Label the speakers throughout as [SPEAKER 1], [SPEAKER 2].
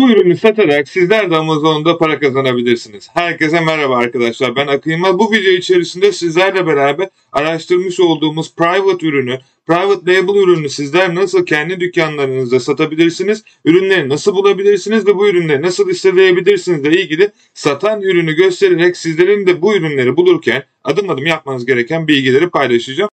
[SPEAKER 1] Bu ürünü satarak sizler de Amazon'da para kazanabilirsiniz. Herkese merhaba arkadaşlar ben Akın Bu video içerisinde sizlerle beraber araştırmış olduğumuz private ürünü, private label ürünü sizler nasıl kendi dükkanlarınızda satabilirsiniz, ürünleri nasıl bulabilirsiniz ve bu ürünleri nasıl listeleyebilirsiniz ile ilgili satan ürünü göstererek sizlerin de bu ürünleri bulurken adım adım yapmanız gereken bilgileri paylaşacağım.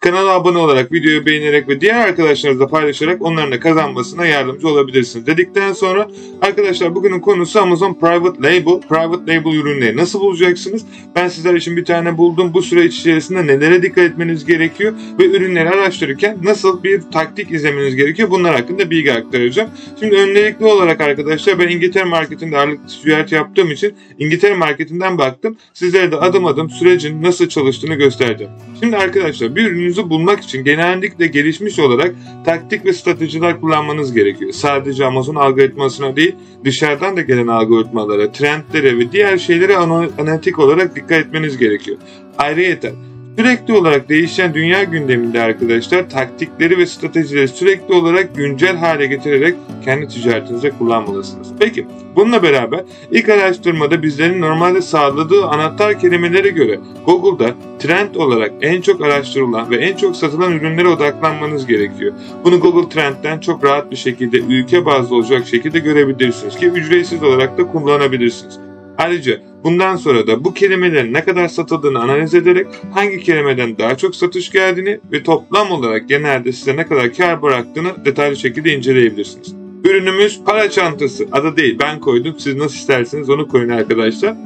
[SPEAKER 1] Kanala abone olarak, videoyu beğenerek ve diğer arkadaşlarınızla paylaşarak onların da kazanmasına yardımcı olabilirsiniz. Dedikten sonra arkadaşlar bugünün konusu Amazon Private Label. Private Label ürünleri nasıl bulacaksınız? Ben sizler için bir tane buldum. Bu süreç içerisinde nelere dikkat etmeniz gerekiyor ve ürünleri araştırırken nasıl bir taktik izlemeniz gerekiyor? Bunlar hakkında bilgi aktaracağım. Şimdi öncelikli olarak arkadaşlar ben İngiltere marketinde ağırlıklı ticaret yaptığım için İngiltere marketinden baktım. Sizlere de adım adım sürecin nasıl çalıştığını göstereceğim. Şimdi arkadaşlar bir ürünü ürününüzü bulmak için genellikle gelişmiş olarak taktik ve stratejiler kullanmanız gerekiyor. Sadece Amazon algoritmasına değil dışarıdan da gelen algoritmalara, trendlere ve diğer şeylere analitik olarak dikkat etmeniz gerekiyor. Ayrıca Sürekli olarak değişen dünya gündeminde arkadaşlar taktikleri ve stratejileri sürekli olarak güncel hale getirerek kendi ticaretinizde kullanmalısınız. Peki bununla beraber ilk araştırmada bizlerin normalde sağladığı anahtar kelimelere göre Google'da trend olarak en çok araştırılan ve en çok satılan ürünlere odaklanmanız gerekiyor. Bunu Google Trend'den çok rahat bir şekilde ülke bazlı olacak şekilde görebilirsiniz ki ücretsiz olarak da kullanabilirsiniz. Ayrıca bundan sonra da bu kelimelerin ne kadar satıldığını analiz ederek hangi kelimeden daha çok satış geldiğini ve toplam olarak genelde size ne kadar kar bıraktığını detaylı şekilde inceleyebilirsiniz. Ürünümüz para çantası. Adı değil ben koydum. Siz nasıl isterseniz onu koyun arkadaşlar.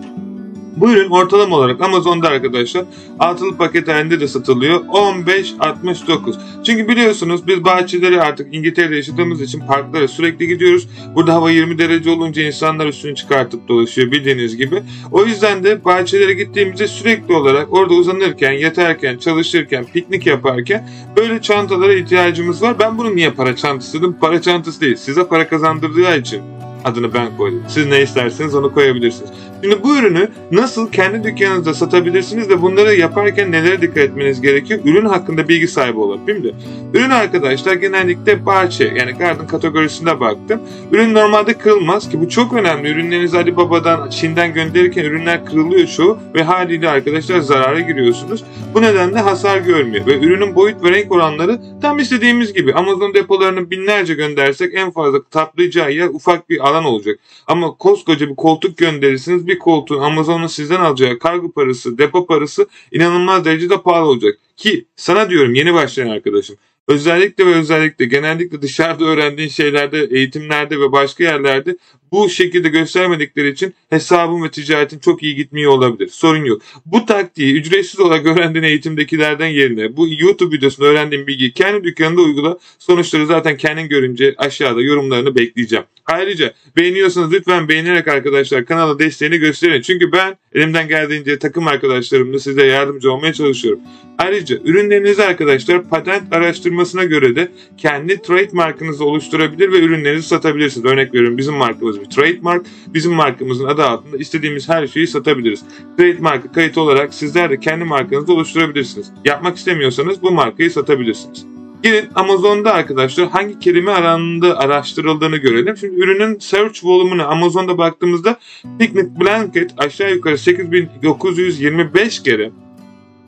[SPEAKER 1] Bu ürün ortalama olarak Amazon'da arkadaşlar altılı paket halinde de satılıyor. 15.69. Çünkü biliyorsunuz biz bahçeleri artık İngiltere'de yaşadığımız için parklara sürekli gidiyoruz. Burada hava 20 derece olunca insanlar üstünü çıkartıp dolaşıyor bildiğiniz gibi. O yüzden de bahçelere gittiğimizde sürekli olarak orada uzanırken, yatarken, çalışırken, piknik yaparken böyle çantalara ihtiyacımız var. Ben bunu niye para çantası dedim? Para çantası değil. Size para kazandırdığı için adını ben koydum. Siz ne isterseniz onu koyabilirsiniz. Şimdi bu ürünü nasıl kendi dükkanınızda satabilirsiniz ve bunları yaparken nelere dikkat etmeniz gerekiyor? Ürün hakkında bilgi sahibi olun. Şimdi ürün arkadaşlar genellikle bahçe yani garden kategorisinde baktım. Ürün normalde kırılmaz ki bu çok önemli. Ürünlerinizi Alibaba'dan, Çin'den gönderirken ürünler kırılıyor çoğu ve haliyle arkadaşlar zarara giriyorsunuz. Bu nedenle hasar görmüyor ve ürünün boyut ve renk oranları tam istediğimiz gibi. Amazon depolarını binlerce göndersek en fazla taplayacağı yer ufak bir alan olacak. Ama koskoca bir koltuk gönderirsiniz bir koltuğun Amazon'un sizden alacağı kargo parası, depo parası inanılmaz derecede pahalı olacak. Ki sana diyorum yeni başlayan arkadaşım. Özellikle ve özellikle genellikle dışarıda öğrendiğin şeylerde, eğitimlerde ve başka yerlerde bu şekilde göstermedikleri için hesabın ve ticaretin çok iyi gitmiyor olabilir. Sorun yok. Bu taktiği ücretsiz olarak öğrendiğin eğitimdekilerden yerine bu YouTube videosunda öğrendiğin bilgiyi kendi dükkanında uygula. Sonuçları zaten kendin görünce aşağıda yorumlarını bekleyeceğim. Ayrıca beğeniyorsanız lütfen beğenerek arkadaşlar kanala desteğini gösterin. Çünkü ben elimden geldiğince takım arkadaşlarımla size yardımcı olmaya çalışıyorum. Ayrıca ürünlerinizi arkadaşlar patent araştırmasına göre de kendi trademarkınızı oluşturabilir ve ürünlerinizi satabilirsiniz. Örnek veriyorum bizim markamız bir trademark. Bizim markamızın adı altında istediğimiz her şeyi satabiliriz. Trademarkı kayıt olarak sizler de kendi markanızı oluşturabilirsiniz. Yapmak istemiyorsanız bu markayı satabilirsiniz. Gelin Amazon'da arkadaşlar hangi kelime alanında araştırıldığını görelim. Şimdi ürünün search volumunu Amazon'da baktığımızda Picnic Blanket aşağı yukarı 8925 kere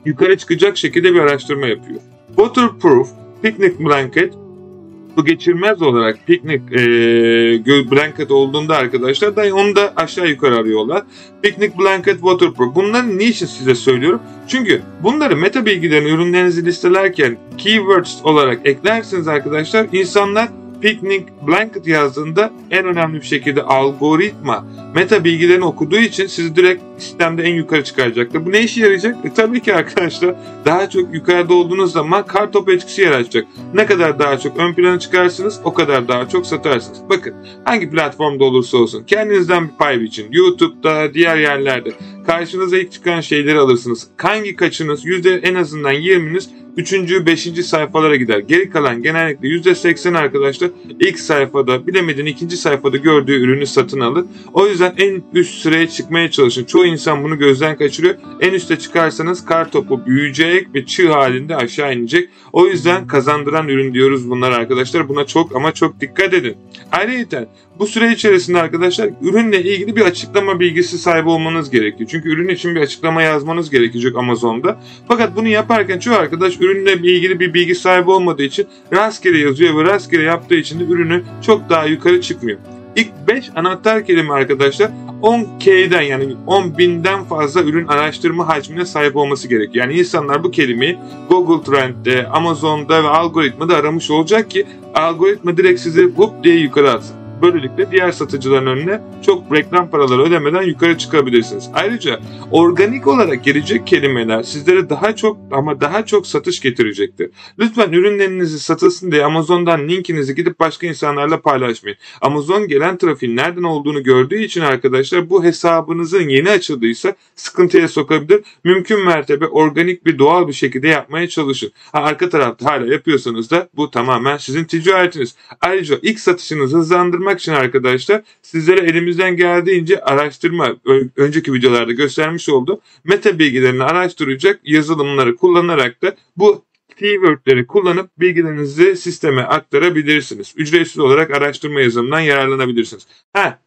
[SPEAKER 1] yukarı çıkacak şekilde bir araştırma yapıyor. Waterproof Picnic Blanket su geçirmez olarak piknik e, blanket olduğunda arkadaşlar da onu da aşağı yukarı arıyorlar. Picnic blanket waterproof. Bunları niçin size söylüyorum? Çünkü bunları meta bilgilerini ürünlerinizi listelerken keywords olarak eklersiniz arkadaşlar insanlar Picnic Blanket yazdığında en önemli bir şekilde algoritma meta bilgilerini okuduğu için sizi direkt sistemde en yukarı çıkaracaktır. Bu ne işe yarayacak? E, tabii ki arkadaşlar daha çok yukarıda olduğunuz zaman kar topu etkisi yaratacak. Ne kadar daha çok ön plana çıkarsınız o kadar daha çok satarsınız. Bakın hangi platformda olursa olsun kendinizden bir pay biçin. YouTube'da, diğer yerlerde karşınıza ilk çıkan şeyleri alırsınız. Hangi kaçınız yüzde en azından 20'niz 3. 5. sayfalara gider. Geri kalan genellikle %80 arkadaşlar ilk sayfada bilemedin ikinci sayfada gördüğü ürünü satın alır. O yüzden en üst sıraya çıkmaya çalışın. Çoğu insan bunu gözden kaçırıyor. En üste çıkarsanız kar topu büyüyecek ve çığ halinde aşağı inecek. O yüzden kazandıran ürün diyoruz bunlar arkadaşlar. Buna çok ama çok dikkat edin. Ayrıca bu süre içerisinde arkadaşlar ürünle ilgili bir açıklama bilgisi sahibi olmanız gerekiyor. Çünkü ürün için bir açıklama yazmanız gerekecek Amazon'da. Fakat bunu yaparken çoğu arkadaş ürünle ilgili bir bilgi sahibi olmadığı için rastgele yazıyor ve rastgele yaptığı için de ürünü çok daha yukarı çıkmıyor. İlk 5 anahtar kelime arkadaşlar 10K'den yani 10 binden fazla ürün araştırma hacmine sahip olması gerekiyor. Yani insanlar bu kelimeyi Google Trend'de, Amazon'da ve algoritmada aramış olacak ki algoritma direkt sizi hop diye yukarı atsın. Böylelikle diğer satıcıların önüne çok reklam paraları ödemeden yukarı çıkabilirsiniz. Ayrıca organik olarak gelecek kelimeler sizlere daha çok ama daha çok satış getirecektir. Lütfen ürünlerinizi satılsın diye Amazon'dan linkinizi gidip başka insanlarla paylaşmayın. Amazon gelen trafiğin nereden olduğunu gördüğü için arkadaşlar bu hesabınızın yeni açıldıysa sıkıntıya sokabilir. Mümkün mertebe organik bir doğal bir şekilde yapmaya çalışın. Ha, arka tarafta hala yapıyorsanız da bu tamamen sizin ticaretiniz. Ayrıca ilk satışınızı hızlandırmak arttırmak için arkadaşlar sizlere elimizden geldiğince araştırma önceki videolarda göstermiş oldu. Meta bilgilerini araştıracak yazılımları kullanarak da bu keywordleri kullanıp bilgilerinizi sisteme aktarabilirsiniz. Ücretsiz olarak araştırma yazılımından yararlanabilirsiniz. Ha,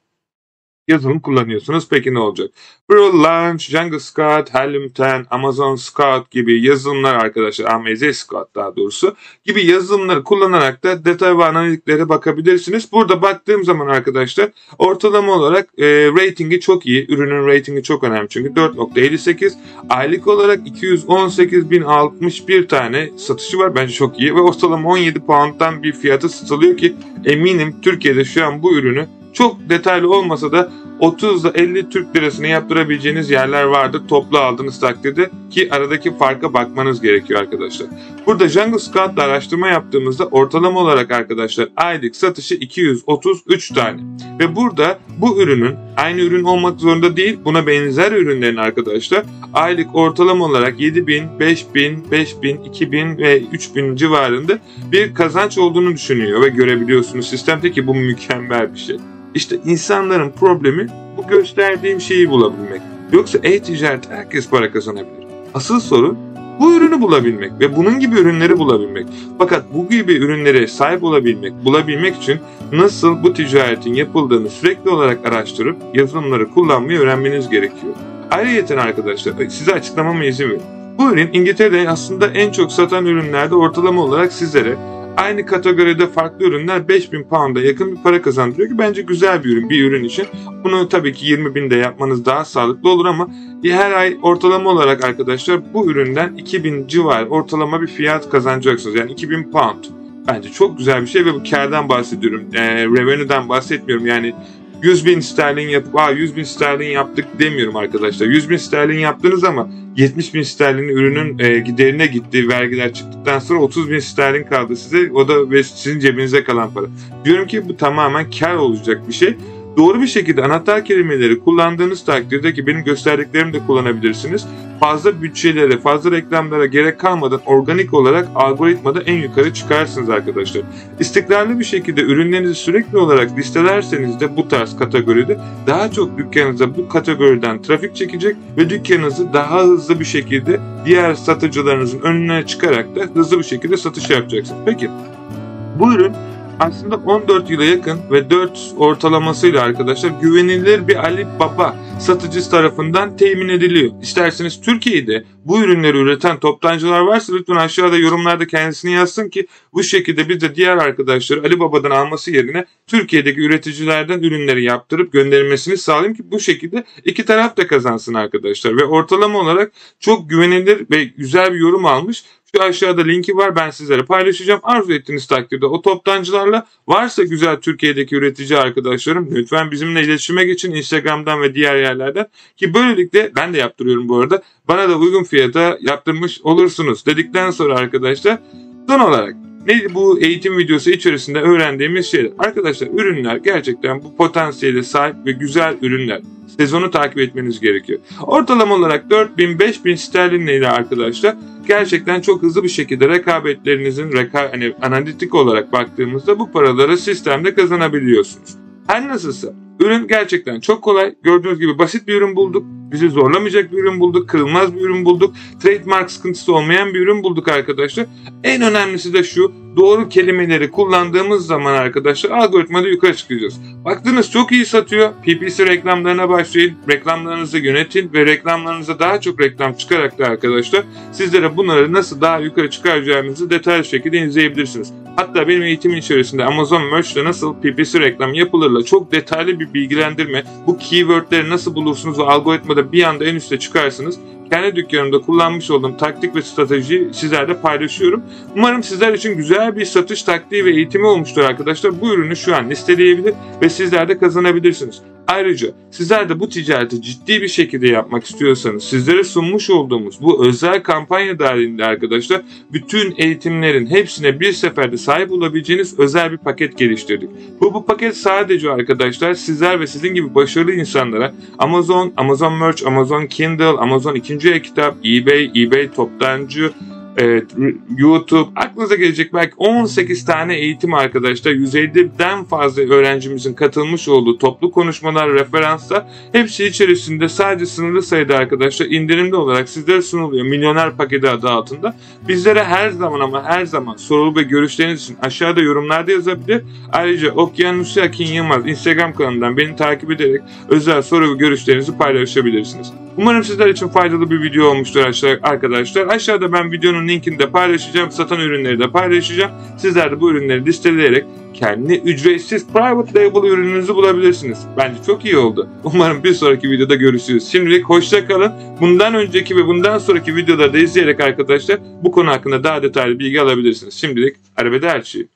[SPEAKER 1] yazılım kullanıyorsunuz. Peki ne olacak? Brawl Launch, Jungle Scout, Helium 10, Amazon Scout gibi yazılımlar arkadaşlar, AMZ Scout daha doğrusu gibi yazılımları kullanarak da detay ve analitiklere bakabilirsiniz. Burada baktığım zaman arkadaşlar ortalama olarak e, ratingi çok iyi. Ürünün ratingi çok önemli çünkü 4.58 aylık olarak 218.061 tane satışı var. Bence çok iyi ve ortalama 17 pound'dan bir fiyatı satılıyor ki eminim Türkiye'de şu an bu ürünü çok detaylı olmasa da 30 ile 50 Türk lirasını yaptırabileceğiniz yerler vardır toplu aldığınız takdirde ki aradaki farka bakmanız gerekiyor arkadaşlar. Burada Jungle Scout'la araştırma yaptığımızda ortalama olarak arkadaşlar aylık satışı 233 tane. Ve burada bu ürünün aynı ürün olmak zorunda değil buna benzer ürünlerin arkadaşlar aylık ortalama olarak 7000, 5000, 5000, 2000 ve 3000 civarında bir kazanç olduğunu düşünüyor ve görebiliyorsunuz sistemde ki bu mükemmel bir şey. İşte insanların problemi bu gösterdiğim şeyi bulabilmek. Yoksa e-ticaret herkes para kazanabilir. Asıl sorun bu ürünü bulabilmek ve bunun gibi ürünleri bulabilmek. Fakat bu gibi ürünlere sahip olabilmek, bulabilmek için nasıl bu ticaretin yapıldığını sürekli olarak araştırıp yazılımları kullanmayı öğrenmeniz gerekiyor. Ayrıca arkadaşlar size açıklamama izin verin. Bu ürün İngiltere'de aslında en çok satan ürünlerde ortalama olarak sizlere aynı kategoride farklı ürünler 5000 pound'a yakın bir para kazandırıyor ki bence güzel bir ürün bir ürün için. Bunu tabii ki 20 binde yapmanız daha sağlıklı olur ama her ay ortalama olarak arkadaşlar bu üründen 2000 civar ortalama bir fiyat kazanacaksınız. Yani 2000 pound. Bence çok güzel bir şey ve bu kardan bahsediyorum. E, revenue'den bahsetmiyorum. Yani 100 bin sterlin yapıp Aa, 100 bin sterlin yaptık demiyorum arkadaşlar. 100 bin sterlin yaptınız ama 70 bin sterlin ürünün e, giderine gitti vergiler çıktıktan sonra 30 bin sterlin kaldı size. O da sizin cebinize kalan para. Diyorum ki bu tamamen kar olacak bir şey. Doğru bir şekilde anahtar kelimeleri kullandığınız takdirde ki benim gösterdiklerimi de kullanabilirsiniz. Fazla bütçelere, fazla reklamlara gerek kalmadan organik olarak algoritmada en yukarı çıkarsınız arkadaşlar. İstikrarlı bir şekilde ürünlerinizi sürekli olarak listelerseniz de bu tarz kategoride daha çok dükkanınıza bu kategoriden trafik çekecek ve dükkanınızı daha hızlı bir şekilde diğer satıcılarınızın önüne çıkarak da hızlı bir şekilde satış yapacaksınız. Peki bu ürün aslında 14 yıla yakın ve 4 ortalamasıyla arkadaşlar güvenilir bir Ali Baba satıcısı tarafından temin ediliyor. İsterseniz Türkiye'de bu ürünleri üreten toptancılar varsa lütfen aşağıda yorumlarda kendisini yazsın ki bu şekilde biz de diğer arkadaşları Ali Baba'dan alması yerine Türkiye'deki üreticilerden ürünleri yaptırıp gönderilmesini sağlayayım ki bu şekilde iki taraf da kazansın arkadaşlar. Ve ortalama olarak çok güvenilir ve güzel bir yorum almış. Şu aşağıda linki var ben sizlere paylaşacağım. Arzu ettiğiniz takdirde o toptancılarla varsa güzel Türkiye'deki üretici arkadaşlarım lütfen bizimle iletişime geçin Instagram'dan ve diğer yerlerden. Ki böylelikle ben de yaptırıyorum bu arada. Bana da uygun fiyata yaptırmış olursunuz dedikten sonra arkadaşlar son olarak Neydi bu eğitim videosu içerisinde öğrendiğimiz şeyler? Arkadaşlar ürünler gerçekten bu potansiyele sahip ve güzel ürünler. Sezonu takip etmeniz gerekiyor. Ortalama olarak 4000-5000 sterlinle ile arkadaşlar gerçekten çok hızlı bir şekilde rekabetlerinizin reka hani analitik olarak baktığımızda bu paraları sistemde kazanabiliyorsunuz. Her nasılsa ürün gerçekten çok kolay. Gördüğünüz gibi basit bir ürün bulduk. Bizi zorlamayacak bir ürün bulduk. Kırılmaz bir ürün bulduk. Trademark sıkıntısı olmayan bir ürün bulduk arkadaşlar. En önemlisi de şu. Doğru kelimeleri kullandığımız zaman arkadaşlar algoritmada yukarı çıkacağız. Baktınız çok iyi satıyor. PPC reklamlarına başlayın. Reklamlarınızı yönetin ve reklamlarınıza daha çok reklam çıkarak da arkadaşlar sizlere bunları nasıl daha yukarı çıkaracağınızı detaylı şekilde izleyebilirsiniz. Hatta benim eğitimin içerisinde Amazon Merch'te nasıl PPC reklam yapılırla çok detaylı bir bilgilendirme, bu keywordleri nasıl bulursunuz ve algoritmada bir anda en üste çıkarsınız kendi dükkanımda kullanmış olduğum taktik ve stratejiyi sizlerle paylaşıyorum. Umarım sizler için güzel bir satış taktiği ve eğitimi olmuştur arkadaşlar. Bu ürünü şu an listeleyebilir ve sizler de kazanabilirsiniz. Ayrıca sizler de bu ticareti ciddi bir şekilde yapmak istiyorsanız sizlere sunmuş olduğumuz bu özel kampanya dahilinde arkadaşlar bütün eğitimlerin hepsine bir seferde sahip olabileceğiniz özel bir paket geliştirdik. Bu, bu paket sadece arkadaşlar sizler ve sizin gibi başarılı insanlara Amazon, Amazon Merch, Amazon Kindle, Amazon 2. Üçüncü e-kitap eBay, eBay toptancı Evet, YouTube aklınıza gelecek belki 18 tane eğitim arkadaşlar 150'den fazla öğrencimizin katılmış olduğu toplu konuşmalar, referanslar hepsi içerisinde sadece sınırlı sayıda arkadaşlar indirimli olarak sizlere sunuluyor. Milyoner paketi adı altında. Bizlere her zaman ama her zaman soru ve görüşleriniz için aşağıda yorumlarda yazabilir. Ayrıca Okyanusya Akin Yılmaz Instagram kanalından beni takip ederek özel soru ve görüşlerinizi paylaşabilirsiniz. Umarım sizler için faydalı bir video olmuştur arkadaşlar. Aşağıda ben videonun linkini de paylaşacağım. Satan ürünleri de paylaşacağım. Sizler de bu ürünleri listeleyerek kendi ücretsiz private label ürününüzü bulabilirsiniz. Bence çok iyi oldu. Umarım bir sonraki videoda görüşürüz. Şimdilik hoşça kalın. Bundan önceki ve bundan sonraki videoları da izleyerek arkadaşlar bu konu hakkında daha detaylı bilgi alabilirsiniz. Şimdilik arrivederci.